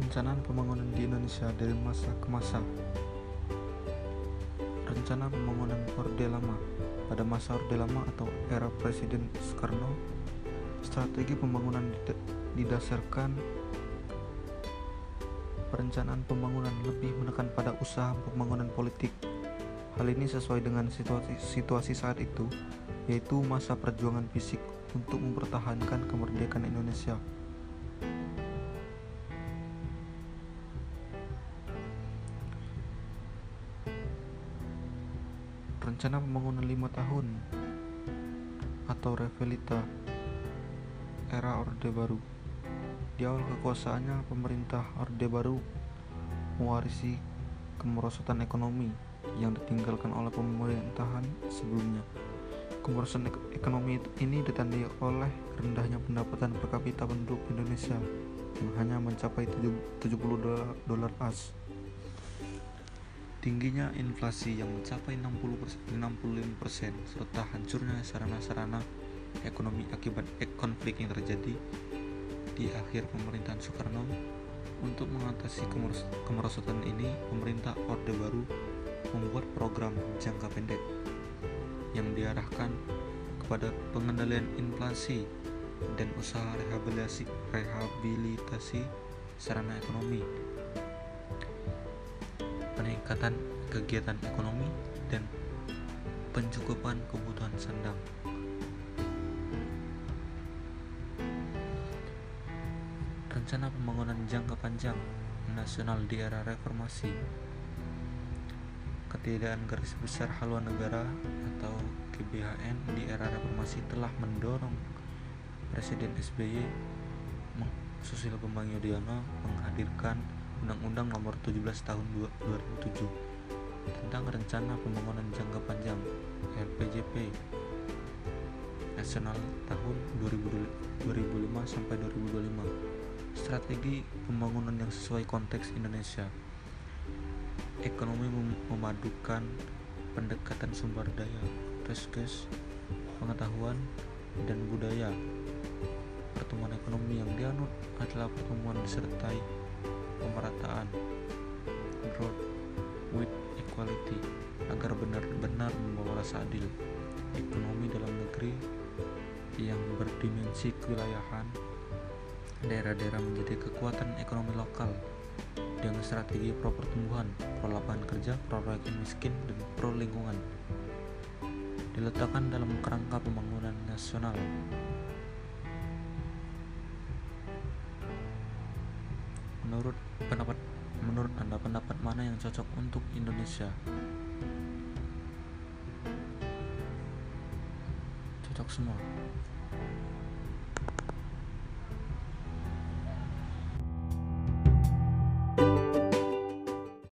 Perencanaan pembangunan di Indonesia dari masa ke masa. Rencana pembangunan Orde Lama pada masa Orde Lama atau era Presiden Soekarno, strategi pembangunan didasarkan perencanaan pembangunan lebih menekan pada usaha pembangunan politik. Hal ini sesuai dengan situasi, situasi saat itu, yaitu masa perjuangan fisik untuk mempertahankan kemerdekaan Indonesia. Rencana pembangunan lima tahun atau Revelita era Orde Baru. Di awal kekuasaannya, pemerintah Orde Baru mewarisi kemerosotan ekonomi yang ditinggalkan oleh pemerintahan sebelumnya. Kemerosotan ekonomi ini ditandai oleh rendahnya pendapatan per kapita penduduk Indonesia yang hanya mencapai 70 dolar as tingginya inflasi yang mencapai 60 65% serta hancurnya sarana-sarana ekonomi akibat konflik yang terjadi di akhir pemerintahan Soekarno. Untuk mengatasi kemerosotan ini pemerintah Orde Baru membuat program jangka pendek yang diarahkan kepada pengendalian inflasi dan usaha rehabilitasi rehabilitasi sarana ekonomi peningkatan kegiatan ekonomi dan pencukupan kebutuhan sandang. Rencana pembangunan jangka panjang nasional di era reformasi Ketiadaan garis besar haluan negara atau GBHN di era reformasi telah mendorong Presiden SBY Susilo Bambang Yudhoyono menghadirkan Undang-Undang Nomor 17 Tahun 2007 tentang Rencana Pembangunan Jangka Panjang RPJP Nasional tahun 2005 sampai 2025. Strategi pembangunan yang sesuai konteks Indonesia. Ekonomi memadukan pendekatan sumber daya, resources, pengetahuan, dan budaya. Pertumbuhan ekonomi yang dianut adalah pertumbuhan disertai pemerataan growth with equality agar benar-benar membawa rasa adil ekonomi dalam negeri yang berdimensi kewilayahan daerah-daerah menjadi kekuatan ekonomi lokal dengan strategi pro pertumbuhan, pro lapangan kerja, pro rakyat miskin, dan pro lingkungan diletakkan dalam kerangka pembangunan nasional menurut pendapat menurut anda pendapat mana yang cocok untuk Indonesia? Cocok semua